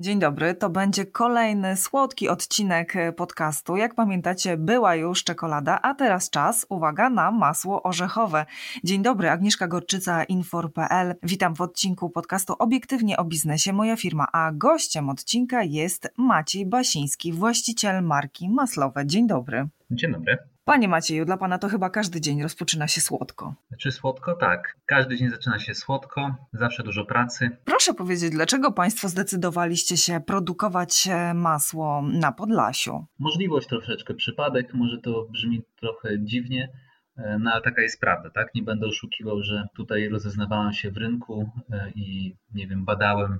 Dzień dobry, to będzie kolejny słodki odcinek podcastu. Jak pamiętacie, była już czekolada, a teraz czas, uwaga, na masło orzechowe. Dzień dobry, Agnieszka Gorczyca, Infor.pl. Witam w odcinku podcastu Obiektywnie o biznesie, moja firma, a gościem odcinka jest Maciej Basiński, właściciel marki Maslowe. Dzień dobry. Dzień dobry. Panie Macieju, dla Pana to chyba każdy dzień rozpoczyna się słodko. Czy słodko? Tak. Każdy dzień zaczyna się słodko, zawsze dużo pracy. Proszę powiedzieć, dlaczego Państwo zdecydowaliście się produkować e, masło na Podlasiu? Możliwość troszeczkę, przypadek, może to brzmi trochę dziwnie, e, no ale taka jest prawda, tak? Nie będę oszukiwał, że tutaj rozeznawałem się w rynku e, i nie wiem, badałem,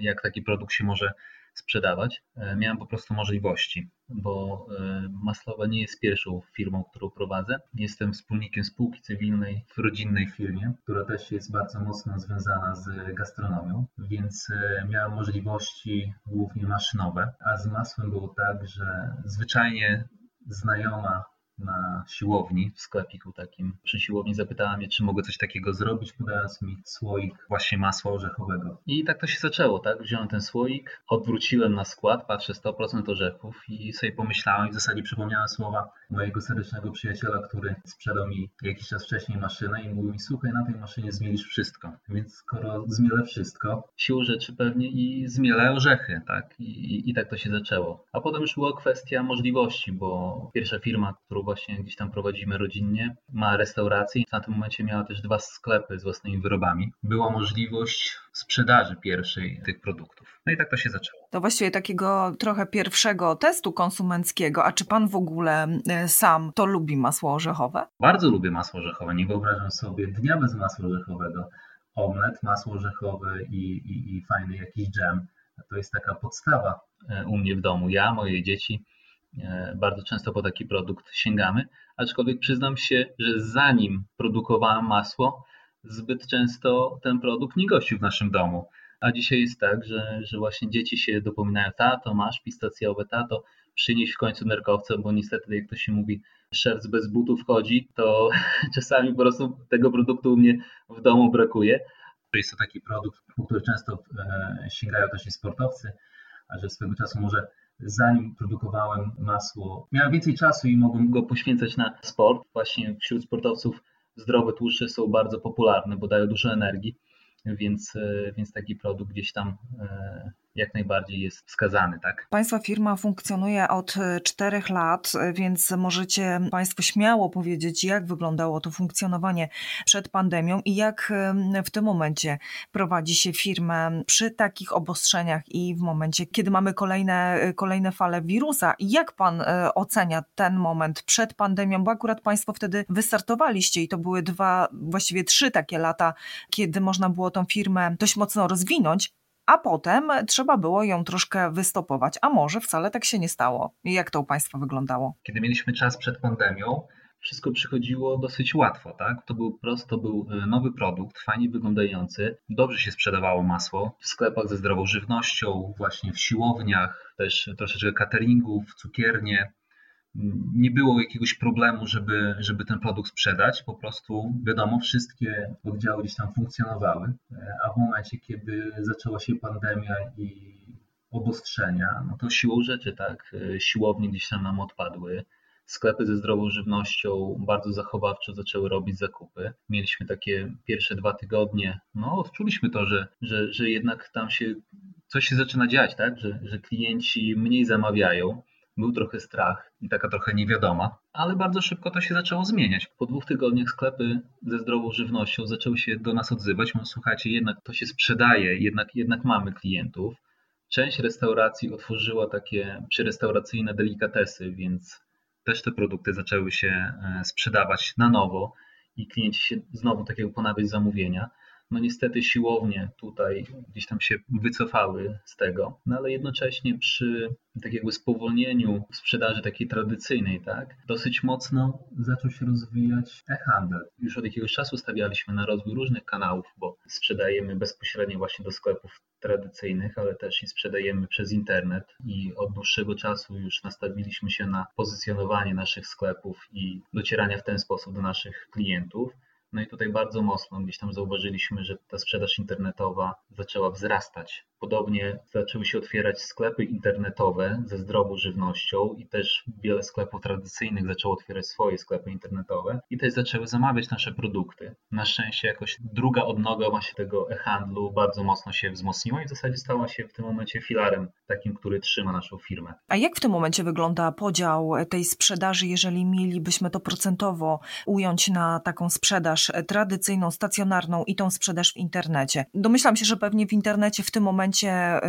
jak taki produkt się może sprzedawać. E, miałem po prostu możliwości, bo e, Maslowa nie jest pierwszą firmą, którą prowadzę. Jestem wspólnikiem spółki cywilnej w rodzinnej firmie, która też jest bardzo mocno związana z gastronomią, więc e, miałem możliwości głównie maszynowe, a z masłem było tak, że zwyczajnie znajoma na siłowni, w sklepiku takim przy siłowni zapytała mnie, czy mogę coś takiego zrobić, podając mi słoik właśnie masła orzechowego. I tak to się zaczęło, tak? Wziąłem ten słoik, odwróciłem na skład, patrzę 100% orzechów i sobie pomyślałem i w zasadzie przypomniałem słowa mojego serdecznego przyjaciela, który sprzedał mi jakiś czas wcześniej maszynę i mówił mi, słuchaj, na tej maszynie zmielisz wszystko. Więc skoro zmielę wszystko, siłą rzeczy pewnie i zmielę orzechy, tak? I, i, I tak to się zaczęło. A potem już była kwestia możliwości, bo pierwsza firma, którą właśnie gdzieś tam prowadzimy rodzinnie, ma restaurację. Na tym momencie miała też dwa sklepy z własnymi wyrobami. Była możliwość sprzedaży pierwszej tych produktów. No i tak to się zaczęło. To właściwie takiego trochę pierwszego testu konsumenckiego. A czy pan w ogóle e, sam to lubi masło orzechowe? Bardzo lubię masło orzechowe. Nie wyobrażam sobie dnia bez masła orzechowego. Omlet, masło orzechowe i, i, i fajny jakiś dżem. To jest taka podstawa e, u mnie w domu. Ja, moje dzieci bardzo często po taki produkt sięgamy, aczkolwiek przyznam się, że zanim produkowałem masło, zbyt często ten produkt nie gościł w naszym domu. A dzisiaj jest tak, że, że właśnie dzieci się dopominają, tato, masz pistacjowe, tato, przynieś w końcu nerkowce, bo niestety, jak to się mówi, szerc bez butów chodzi, to czasami po prostu tego produktu u mnie w domu brakuje. Jest to taki produkt, po który często e, sięgają też sportowcy, a że swego czasu może zanim produkowałem masło, miałem więcej czasu i mogłem go poświęcać na sport. Właśnie wśród sportowców zdrowe tłuszcze są bardzo popularne, bo dają dużo energii, więc, e, więc taki produkt gdzieś tam e, jak najbardziej jest wskazany. Tak? Państwa firma funkcjonuje od e, czterech lat, e, więc możecie Państwo śmiało powiedzieć, jak wyglądało to funkcjonowanie przed pandemią i jak w tym momencie prowadzi się firmę przy takich obostrzeniach i w momencie, kiedy mamy kolejne, e, kolejne fale wirusa. Jak Pan ocenia ten moment przed pandemią, bo akurat Państwo wtedy wystartowaliście i to były dwa, właściwie trzy takie lata, kiedy można było tą firmę dość mocno rozwinąć, a potem trzeba było ją troszkę wystopować, a może wcale tak się nie stało. Jak to u Państwa wyglądało? Kiedy mieliśmy czas przed pandemią, wszystko przychodziło dosyć łatwo, tak? To był prosto, to był e, nowy produkt, fajnie wyglądający, dobrze się sprzedawało masło w sklepach ze zdrową żywnością, właśnie w siłowniach, też troszeczkę cateringów, cukiernie nie było jakiegoś problemu, żeby, żeby ten produkt sprzedać. Po prostu, wiadomo, wszystkie oddziały gdzieś tam funkcjonowały, a w momencie, kiedy zaczęła się pandemia i obostrzenia, no to siłą rzeczy, tak, siłownie gdzieś tam nam odpadły. Sklepy ze zdrową żywnością bardzo zachowawczo zaczęły robić zakupy. Mieliśmy takie pierwsze dwa tygodnie, no odczuliśmy to, że, że, że jednak tam się coś się zaczyna dziać, tak? że, że klienci mniej zamawiają był trochę strach i taka trochę niewiadoma, ale bardzo szybko to się zaczęło zmieniać. Po dwóch tygodniach sklepy ze zdrową żywnością zaczęły się do nas odzywać. Mówią, słuchajcie, jednak to się sprzedaje, jednak, jednak mamy klientów. Część restauracji otworzyła takie przyrestauracyjne delikatesy, więc też te produkty zaczęły się e, sprzedawać na nowo i klienci się znowu takiego ponawiać zamówienia. No niestety siłownie tutaj gdzieś tam się wycofały z tego, no ale jednocześnie przy tak jakby spowolnieniu sprzedaży takiej tradycyjnej, tak, dosyć mocno zaczął się rozwijać e-handel. Już od jakiegoś czasu stawialiśmy na rozwój różnych kanałów, bo sprzedajemy bezpośrednio właśnie do sklepów tradycyjnych, ale też i sprzedajemy przez internet i od dłuższego czasu już nastawiliśmy się na pozycjonowanie naszych sklepów i docierania w ten sposób do naszych klientów. No i tutaj bardzo mocno gdzieś tam zauważyliśmy, że ta sprzedaż internetowa zaczęła wzrastać. Podobnie zaczęły się otwierać sklepy internetowe ze zdrową żywnością i też wiele sklepów tradycyjnych zaczęło otwierać swoje sklepy internetowe i też zaczęły zamawiać nasze produkty. Na szczęście jakoś druga odnoga właśnie tego e-handlu bardzo mocno się wzmocniła i w zasadzie stała się w tym momencie filarem takim, który trzyma naszą firmę. A jak w tym momencie wygląda podział tej sprzedaży, jeżeli mielibyśmy to procentowo ująć na taką sprzedaż tradycyjną, stacjonarną i tą sprzedaż w internecie? Domyślam się, że pewnie w internecie w tym momencie momencie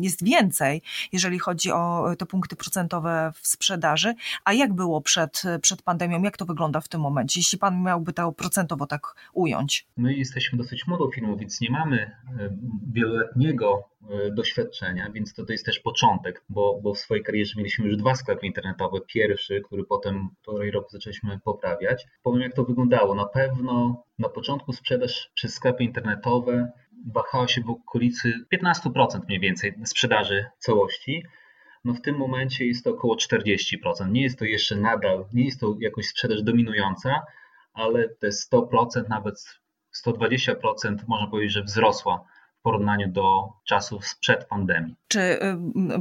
jest więcej, jeżeli chodzi o te punkty procentowe w sprzedaży. A jak było przed, przed pandemią? Jak to wygląda w tym momencie, jeśli pan miałby to procentowo tak ująć? My jesteśmy dosyć młodą firmą, więc nie mamy wieloletniego e, doświadczenia, więc to, to jest też początek, bo, bo w swojej karierze mieliśmy już dwa sklepy internetowe. Pierwszy, który potem półtorej roku zaczęliśmy poprawiać. Powiem, jak to wyglądało. Na pewno na początku sprzedaż przez sklepy internetowe wahała się w okolicy 15% mniej więcej sprzedaży całości. No w tym momencie jest to około 40%. Nie jest to jeszcze nadal, nie jest to jakoś sprzedaż dominująca, ale te 100%, nawet 120% można powiedzieć, że wzrosła porównaniu do czasów sprzed pandemii. Czy y,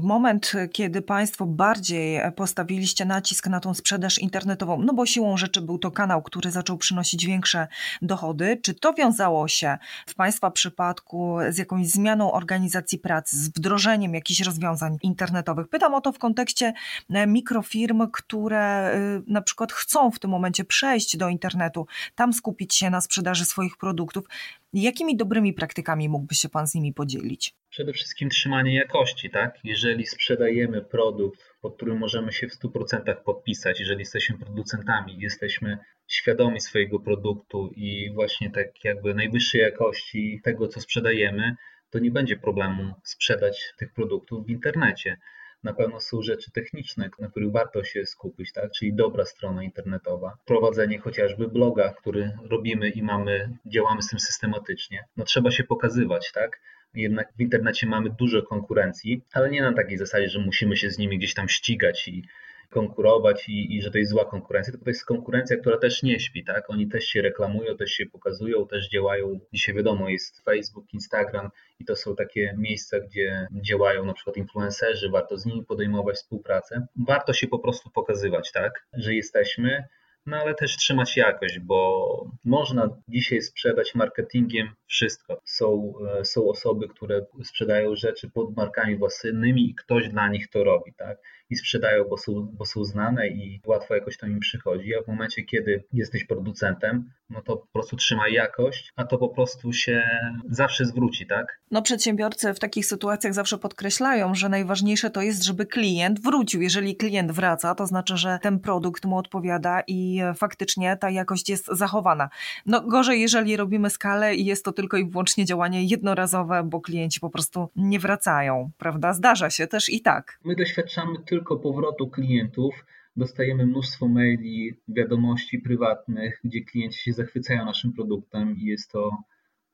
moment, kiedy Państwo bardziej postawiliście nacisk na tą sprzedaż internetową, no bo siłą rzeczy był to kanał, który zaczął przynosić większe dochody, czy to wiązało się w Państwa przypadku z jakąś zmianą organizacji pracy, z wdrożeniem jakichś rozwiązań internetowych? Pytam o to w kontekście e, mikrofirm, które y, na przykład chcą w tym momencie przejść do internetu, tam skupić się na sprzedaży swoich produktów. Jakimi dobrymi praktykami mógłby się Pan z nimi podzielić? Przede wszystkim trzymanie jakości, tak? Jeżeli sprzedajemy produkt, pod którym możemy się w 100% podpisać, jeżeli jesteśmy producentami, jesteśmy świadomi swojego produktu i właśnie tak jakby najwyższej jakości tego, co sprzedajemy, to nie będzie problemu sprzedać tych produktów w internecie. Na pewno są rzeczy techniczne, na których warto się skupić, tak? czyli dobra strona internetowa, prowadzenie chociażby bloga, który robimy i mamy, działamy z tym systematycznie. No trzeba się pokazywać, tak? Jednak w internecie mamy dużo konkurencji, ale nie na takiej zasadzie, że musimy się z nimi gdzieś tam ścigać i konkurować i, i, że to jest zła konkurencja, tylko to jest konkurencja, która też nie śpi, tak? Oni też się reklamują, też się pokazują, też działają. Dzisiaj wiadomo, jest Facebook, Instagram i to są takie miejsca, gdzie działają na przykład influencerzy, warto z nimi podejmować współpracę. Warto się po prostu pokazywać, tak? Że jesteśmy, no ale też trzymać jakość, bo można dzisiaj sprzedać marketingiem wszystko. Są, e, są osoby, które sprzedają rzeczy pod markami własnymi i ktoś dla nich to robi, tak? I sprzedają, bo są, bo są znane i łatwo jakoś to im przychodzi, a w momencie, kiedy jesteś producentem, no to po prostu trzymaj jakość, a to po prostu się zawsze zwróci, tak? No przedsiębiorcy w takich sytuacjach zawsze podkreślają, że najważniejsze to jest, żeby klient wrócił. Jeżeli klient wraca, to znaczy, że ten produkt mu odpowiada i faktycznie ta jakość jest zachowana. No gorzej, jeżeli robimy skalę i jest to tylko i wyłącznie działanie jednorazowe, bo klienci po prostu nie wracają, prawda? Zdarza się też i tak. My doświadczamy tylko powrotu klientów. Dostajemy mnóstwo maili, wiadomości prywatnych, gdzie klienci się zachwycają naszym produktem i jest to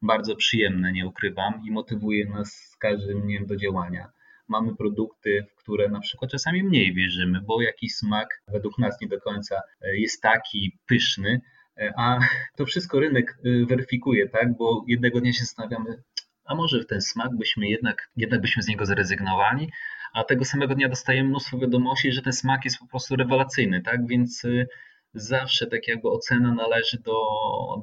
bardzo przyjemne, nie ukrywam, i motywuje nas z każdym dniem do działania. Mamy produkty, w które na przykład czasami mniej wierzymy, bo jakiś smak według nas nie do końca jest taki pyszny, a to wszystko rynek y, weryfikuje, tak? Bo jednego dnia się zastanawiamy, a może ten smak byśmy jednak, jednak byśmy z niego zrezygnowali, a tego samego dnia dostajemy mnóstwo wiadomości, że ten smak jest po prostu rewelacyjny, tak? Więc y, zawsze tak jakby ocena należy do,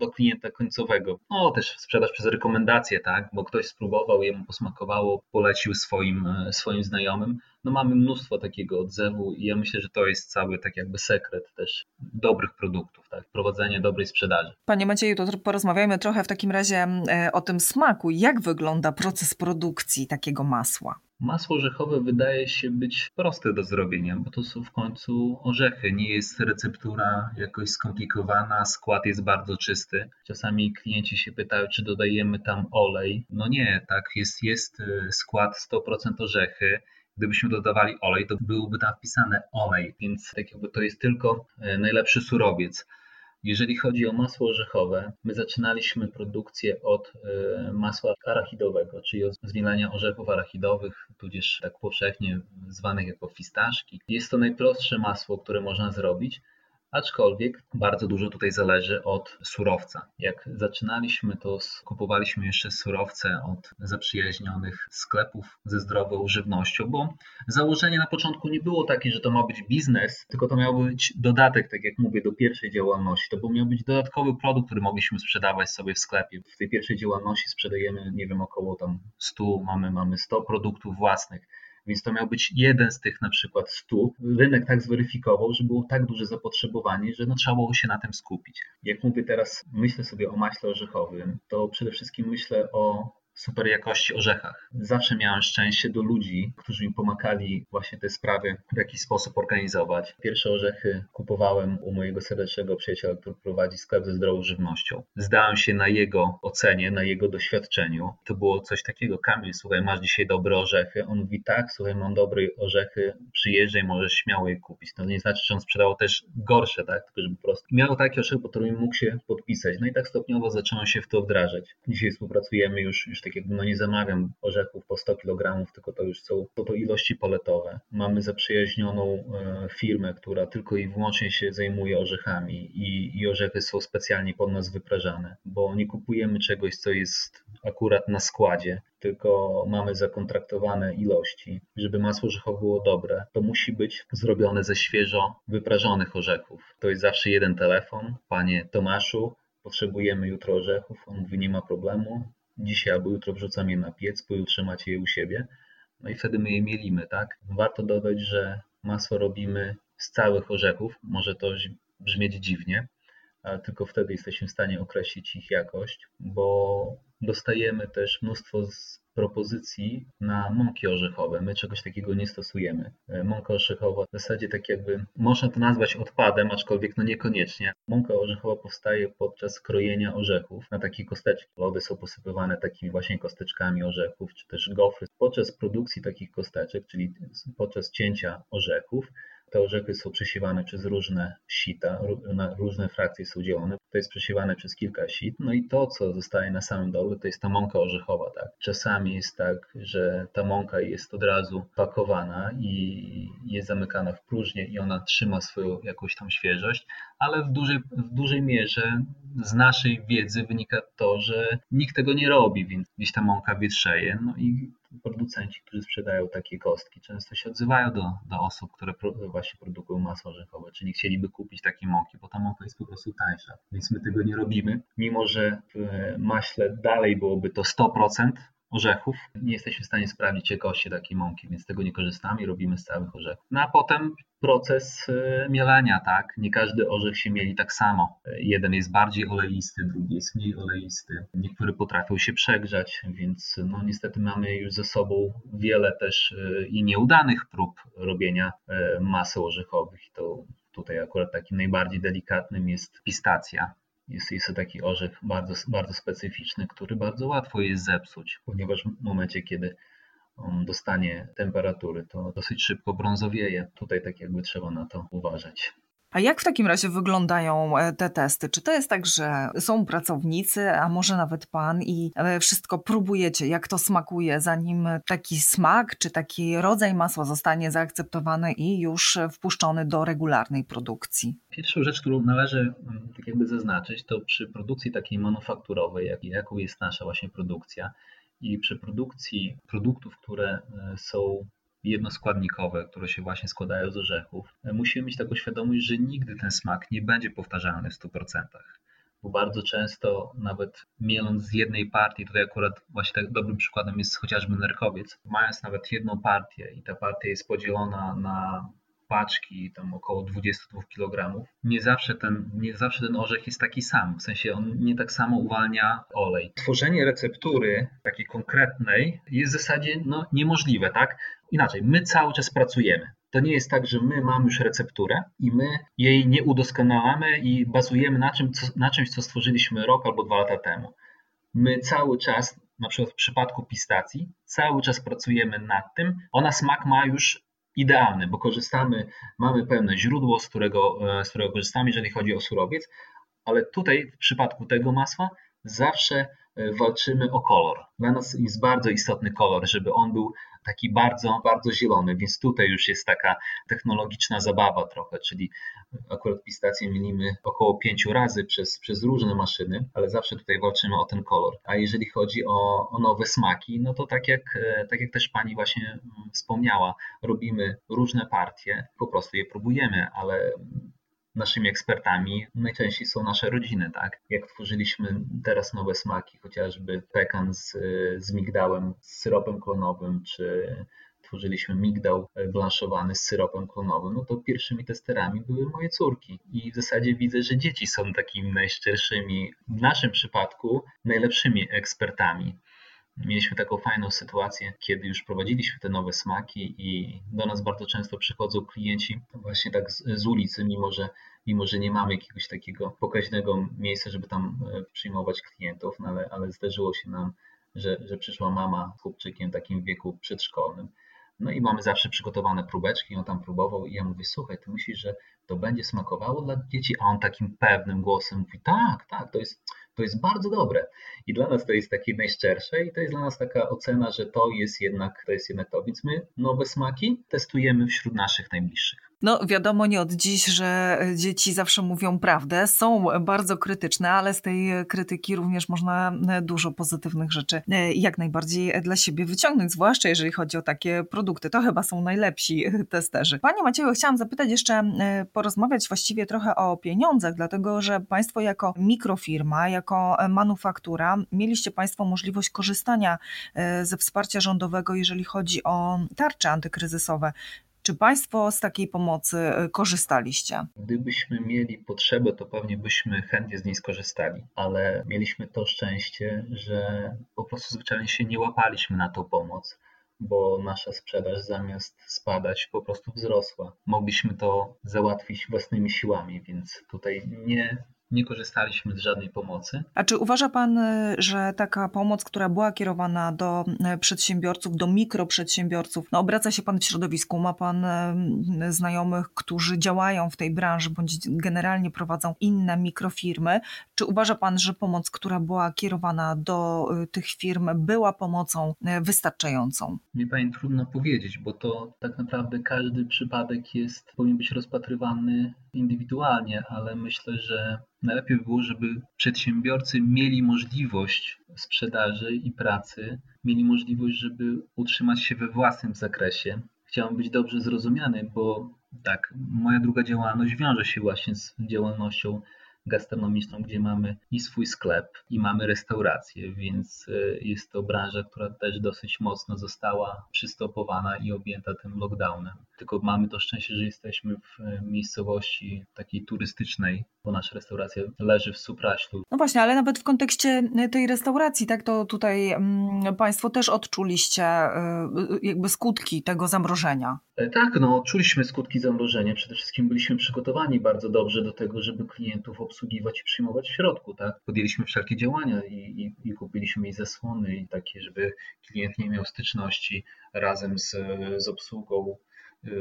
do klienta końcowego. No też sprzedaż przez rekomendacje, tak? Bo ktoś spróbował, jemu posmakowało, polecił swoim, y, swoim znajomym no mamy mnóstwo takiego odzewu i ja myślę, że to jest cały tak jakby sekret też dobrych produktów, tak? prowadzenie dobrej sprzedaży. Panie Macieju, to porozmawiajmy trochę w takim razie e, o tym smaku. Jak wygląda proces produkcji takiego masła? Masło orzechowe wydaje się być proste do zrobienia, bo to są w końcu orzechy. Nie jest receptura jakoś skomplikowana, skład jest bardzo czysty. Czasami klienci się pytają, czy dodajemy tam olej. No nie, tak, jest, jest y, skład 100% orzechy. Gdybyśmy dodawali olej, to byłoby tam wpisane olej, więc tak jakby to jest tylko y, najlepszy surowiec. Jeżeli chodzi o masło orzechowe, my zaczynaliśmy produkcję od e, masła arachidowego, czyli od zmielania orzechów arachidowych, tudzież tak powszechnie zwanych jako fistaszki. Jest to najprostsze masło, które można zrobić, aczkolwiek bardzo dużo tutaj zależy od surowca. Jak zaczynaliśmy, to kupowaliśmy jeszcze surowce od zaprzyjaźnionych sklepów ze zdrową żywnością, bo założenie na początku nie było takie, że to ma być biznes, tylko to miał być dodatek, tak jak mówię, do pierwszej działalności. To miał być dodatkowy produkt, który mogliśmy sprzedawać sobie w sklepie. W tej pierwszej działalności sprzedajemy, nie wiem, około tam 100, mamy, mamy 100 produktów własnych więc to miał być jeden z tych na przykład stu. Rynek tak zweryfikował, że było tak duże zapotrzebowanie, że no, trzeba było się na tym skupić. Jak mówię teraz, myślę sobie o maśle orzechowym, to przede wszystkim myślę o super jakości orzechach. Zawsze miałem szczęście do ludzi, którzy mi pomagali właśnie te sprawy w jakiś sposób organizować. Pierwsze orzechy kupowałem u mojego serdecznego przyjaciela, który prowadzi sklep ze zdrową żywnością. Zdałem się na jego ocenie, na jego doświadczeniu. To było coś takiego, Kamil, słuchaj, masz dzisiaj dobre orzechy? On mówi, tak, słuchaj, mam dobre orzechy, przyjeżdżaj, możesz śmiało je kupić. To nie znaczy, że on sprzedawał też gorsze, tak, tylko żeby po prostu miał takie orzechy, po którym mógł się podpisać. No i tak stopniowo zacząłem się w to wdrażać. Dzisiaj współpracujemy już, już tak jakby no nie zamawiam orzechów po 100 kg, tylko to już są to, to ilości poletowe. Mamy zaprzyjaźnioną e, firmę, która tylko i wyłącznie się zajmuje orzechami i, i orzechy są specjalnie pod nas wyprażane, bo nie kupujemy czegoś, co jest akurat na składzie, tylko mamy zakontraktowane ilości. Żeby masło orzechowe było dobre, to musi być zrobione ze świeżo wyprażonych orzechów. To jest zawsze jeden telefon. Panie Tomaszu, potrzebujemy jutro orzechów. On mówi, nie ma problemu dzisiaj albo jutro wrzucam je na piec, pojutrze macie je u siebie. No i wtedy my je mielimy, tak? Warto dodać, że masło robimy z całych orzechów. Może to brzmieć dziwnie, tylko wtedy jesteśmy w stanie określić ich jakość, bo dostajemy też mnóstwo propozycji na mąki orzechowe. My czegoś takiego nie stosujemy. E, mąka orzechowa w zasadzie tak jakby można to nazwać odpadem, aczkolwiek no niekoniecznie. Mąka orzechowa powstaje podczas krojenia orzechów na takie kosteczki. Lody są posypywane takimi właśnie kosteczkami orzechów, czy też gofry. Podczas produkcji takich kosteczek, czyli podczas cięcia orzechów, te orzechy są przesiewane przez różne sita, na różne frakcje są dzielone. To jest przesiewane przez kilka sit. No i to, co zostaje na samym dole, to jest ta mąka orzechowa. Tak? Czasami jest tak, że ta mąka jest od razu pakowana i jest zamykana w próżnię i ona trzyma swoją jakąś tam świeżość, ale w dużej, w dużej mierze z naszej wiedzy wynika to, że nikt tego nie robi, więc gdzieś ta mąka wietrzeje. No i producenci, którzy sprzedają takie kostki, często się odzywają do, do osób, które właśnie produkują masło orzechowe, czyli chcieliby kupić takie mąki, bo ta mąka jest po prostu tańsza. Więc my tego nie robimy, mimo że w maśle dalej byłoby to 100%, orzechów. Nie jesteśmy w stanie sprawdzić jakości takiej mąki, więc tego nie korzystamy i robimy z całych orzechów. No a potem proces e, mielenia, tak? Nie każdy orzech się mieli tak samo. Jeden jest bardziej oleisty, drugi jest mniej oleisty. Niektóre potrafią się przegrzać, więc no niestety mamy już ze sobą wiele też e, i nieudanych prób robienia e, maseł orzechowych. To tutaj akurat takim najbardziej delikatnym jest pistacja jest, jest to taki orzech bardzo, bardzo specyficzny, który bardzo łatwo jest zepsuć, ponieważ w momencie, kiedy on dostanie temperatury, to dosyć szybko brązowieje. Tutaj tak jakby trzeba na to uważać. A jak w takim razie wyglądają e, te testy? Czy to jest tak, że są pracownicy, a może nawet pan i e, wszystko próbujecie, jak to smakuje, zanim taki smak czy taki rodzaj masła zostanie zaakceptowany i już wpuszczony do regularnej produkcji? Pierwszą rzecz, którą należy mm, tak jakby zaznaczyć, to przy produkcji takiej manufakturowej, jak, jaką jest nasza właśnie produkcja, i przy produkcji produktów, które e, są jednoskładnikowe, które się właśnie składają z orzechów, musimy mieć taką świadomość, że nigdy ten smak nie będzie powtarzalny w 100%. bo bardzo często nawet mieląc z jednej partii, tutaj akurat właśnie tak dobrym przykładem jest chociażby nerkowiec, mając nawet jedną partię i ta partia jest podzielona na paczki, tam około 22 kg, nie zawsze, ten, nie zawsze ten orzech jest taki sam, w sensie on nie tak samo uwalnia olej. Tworzenie receptury takiej konkretnej jest w zasadzie no, niemożliwe, tak? Inaczej, my cały czas pracujemy. To nie jest tak, że my mamy już recepturę i my jej nie udoskonalamy i bazujemy na, czym, co, na czymś, co stworzyliśmy rok albo dwa lata temu. My cały czas, na przykład w przypadku pistacji, cały czas pracujemy nad tym. Ona smak ma już idealny, bo korzystamy, mamy pewne źródło, z którego, e, z którego korzystamy, jeżeli chodzi o surowiec, ale tutaj w przypadku tego masła zawsze walczymy o kolor. Dla nas jest bardzo istotny kolor, żeby on był taki bardzo, bardzo zielony, więc tutaj już jest taka technologiczna zabawa trochę, czyli akurat pistację mielimy około pięciu razy przez, przez różne maszyny, ale zawsze tutaj walczymy o ten kolor. A jeżeli chodzi o, o nowe smaki, no to tak jak, tak jak też pani właśnie wspomniała, robimy różne partie, po prostu je próbujemy, ale naszymi ekspertami najczęściej są nasze rodziny, tak? Jak tworzyliśmy teraz nowe smaki, chociażby pekan z, z migdałem, z syropem klonowym, czy tworzyliśmy migdał blanszowany z syropem klonowym, no to pierwszymi testerami były moje córki. I w zasadzie widzę, że dzieci są takimi najszczerszymi, w naszym przypadku, najlepszymi ekspertami. Mieliśmy taką fajną sytuację, kiedy już prowadziliśmy te nowe smaki i do nas bardzo często przychodzą klienci właśnie tak z, z ulicy, mimo że, mimo że nie mamy jakiegoś takiego pokaźnego miejsca, żeby tam e, przyjmować klientów, no ale, ale zdarzyło się nam, że, że przyszła mama z chłopczykiem takim w wieku przedszkolnym. No i mamy zawsze przygotowane próbeczki, on tam próbował i ja mówię, słuchaj, ty myślisz, że to będzie smakowało dla dzieci? A on takim pewnym głosem mówi, tak, tak, to jest, to jest bardzo dobre. I dla nas to jest takie najszczersze i to jest dla nas taka ocena, że to jest jednak to. Jest jednak to. Więc my nowe smaki testujemy wśród naszych najbliższych. No wiadomo nie od dziś, że dzieci zawsze mówią prawdę, są bardzo krytyczne, ale z tej krytyki również można dużo pozytywnych rzeczy e, jak najbardziej dla siebie wyciągnąć, zwłaszcza jeżeli chodzi o takie produkty. To chyba są najlepsi testerzy. Panie Macieju, chciałam zapytać jeszcze, e, porozmawiać właściwie trochę o pieniądzach, dlatego że Państwo jako mikrofirma, jako manufaktura, mieliście Państwo możliwość korzystania e, ze wsparcia rządowego, jeżeli chodzi o tarcze antykryzysowe. Czy Państwo z takiej pomocy e, korzystaliście? Gdybyśmy mieli potrzebę, to pewnie byśmy chętnie z niej skorzystali, ale mieliśmy to szczęście, że po prostu zwyczajnie się nie łapaliśmy na tą pomoc bo nasza sprzedaż zamiast spadać po prostu wzrosła. Mogliśmy to załatwić własnymi siłami, więc tutaj nie nie korzystaliśmy z żadnej pomocy. A czy uważa Pan, y, że taka pomoc, która była kierowana do y, przedsiębiorców, do mikroprzedsiębiorców, no obraca się Pan w środowisku, ma Pan y, znajomych, którzy działają w tej branży bądź generalnie prowadzą inne mikrofirmy. Czy uważa Pan, że pomoc, która była kierowana do tych firm, była pomocą wystarczającą? Mi Pani trudno powiedzieć, bo to tak naprawdę każdy przypadek jest, powinien być rozpatrywany indywidualnie, ale myślę, że najlepiej by było, żeby przedsiębiorcy mieli możliwość sprzedaży i pracy, mieli możliwość, żeby utrzymać się we własnym zakresie. Chciałem być dobrze zrozumiany, bo tak, moja druga działalność wiąże się właśnie z działalnością gastronomiczną, gdzie mamy i swój sklep, i mamy restaurację, więc e, jest to branża, która też dosyć mocno została przystopowana i objęta tym lockdownem. Tylko mamy to szczęście, że jesteśmy w e, miejscowości takiej turystycznej, bo nasza restauracja leży w Supraślu. No właśnie, ale nawet w kontekście e, tej restauracji, tak, to tutaj mm, Państwo też odczuliście jakby skutki tego zamrożenia. Tak, no, czuliśmy skutki zamrożenia. Przede wszystkim byliśmy przygotowani bardzo dobrze do tego, żeby klientów obsługiwać i przyjmować w środku. Tak? Podjęliśmy wszelkie działania i, i, i kupiliśmy jej zasłony i takie, żeby klient nie miał styczności razem z, z obsługą y,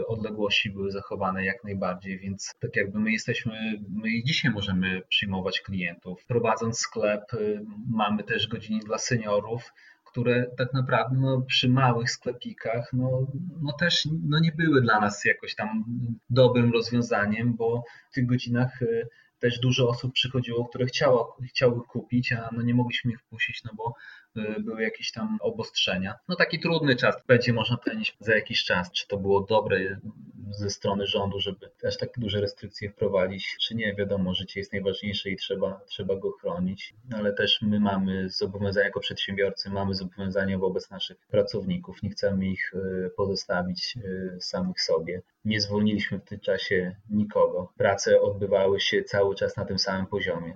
odległości były zachowane jak najbardziej, więc tak jakby my jesteśmy, my i dzisiaj możemy przyjmować klientów. Prowadząc sklep, y, mamy też godziny dla seniorów, które tak naprawdę no, przy małych sklepikach no, no też no nie były dla nas jakoś tam dobrym rozwiązaniem, bo w tych godzinach y, też dużo osób przychodziło, które chciało, chciały kupić, a no nie mogliśmy ich wpuścić, no bo y, były jakieś tam obostrzenia. No taki trudny czas, będzie można powiedzieć za jakiś czas, czy to było dobre ze strony rządu, żeby aż tak duże restrykcje wprowadzić, czy nie, wiadomo, życie jest najważniejsze i trzeba, trzeba go chronić, ale też my mamy zobowiązania jako przedsiębiorcy, mamy zobowiązania wobec naszych pracowników, nie chcemy ich y, pozostawić y, samych sobie. Nie zwolniliśmy w tym czasie nikogo. Prace odbywały się cały czas na tym samym poziomie.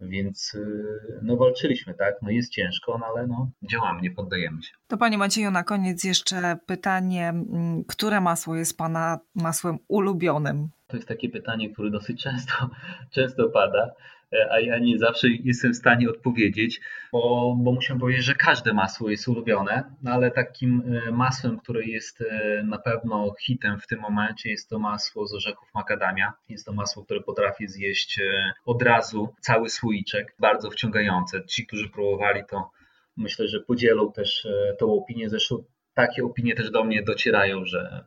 Więc y, no walczyliśmy, tak? No jest ciężko, no ale no działamy, nie poddajemy się. To Panie Macieju, na koniec jeszcze pytanie, mm, które masło jest Pana masłem ulubionym? To jest takie pytanie, które dosyć często, często pada. E, a ja nie zawsze jestem w stanie odpowiedzieć, bo, bo muszę powiedzieć, że każde masło jest ulubione, no ale takim e, masłem, które jest e, na pewno hitem w tym momencie jest to masło z orzechów makadamia. Jest to masło, które potrafi zjeść od razu cały słoiczek, bardzo wciągające. Ci, którzy próbowali to myślę, że podzielą też tą opinię. Zresztą takie opinie też do mnie docierają, że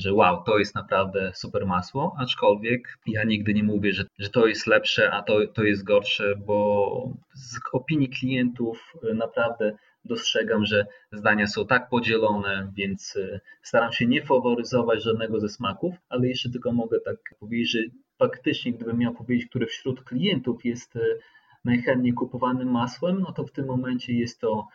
że wow, to jest naprawdę super masło, aczkolwiek ja nigdy nie mówię, że, że to jest lepsze, a to, to jest gorsze, bo z opinii klientów e, naprawdę dostrzegam, że zdania są tak podzielone, więc e, staram się nie faworyzować żadnego ze smaków, ale jeszcze tylko mogę tak powiedzieć, że faktycznie gdybym miał powiedzieć, który wśród klientów jest e, najchętniej kupowanym masłem, no to w tym momencie jest to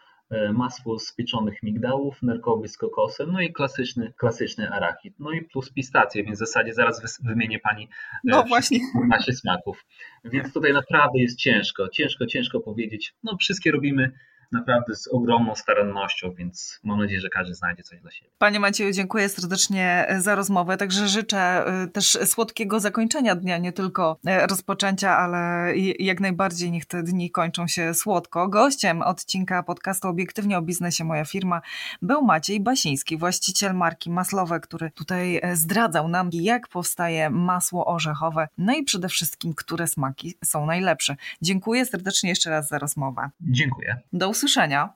masło z pieczonych migdałów, nerkowy z kokosem, no i klasyczny, klasyczny arachid, no i plus pistacje, więc w zasadzie zaraz wymienię Pani e, no właśnie. nasze smaków. Więc tutaj naprawdę jest ciężko, ciężko, ciężko powiedzieć. No wszystkie robimy naprawdę z ogromną starannością, więc mam nadzieję, że każdy znajdzie coś dla siebie. Panie Macieju, dziękuję serdecznie za rozmowę. Także życzę y, też słodkiego zakończenia dnia, nie tylko y, rozpoczęcia, ale jak najbardziej niech te dni kończą się słodko. Gościem odcinka podcastu Obiektywnie o biznesie Moja firma był Maciej Basiński, właściciel marki Maslowe, który tutaj e, zdradzał nam, jak powstaje masło orzechowe, no i przede wszystkim, które smaki są najlepsze. Dziękuję serdecznie jeszcze raz za rozmowę. Dziękuję. Do usłyszenia.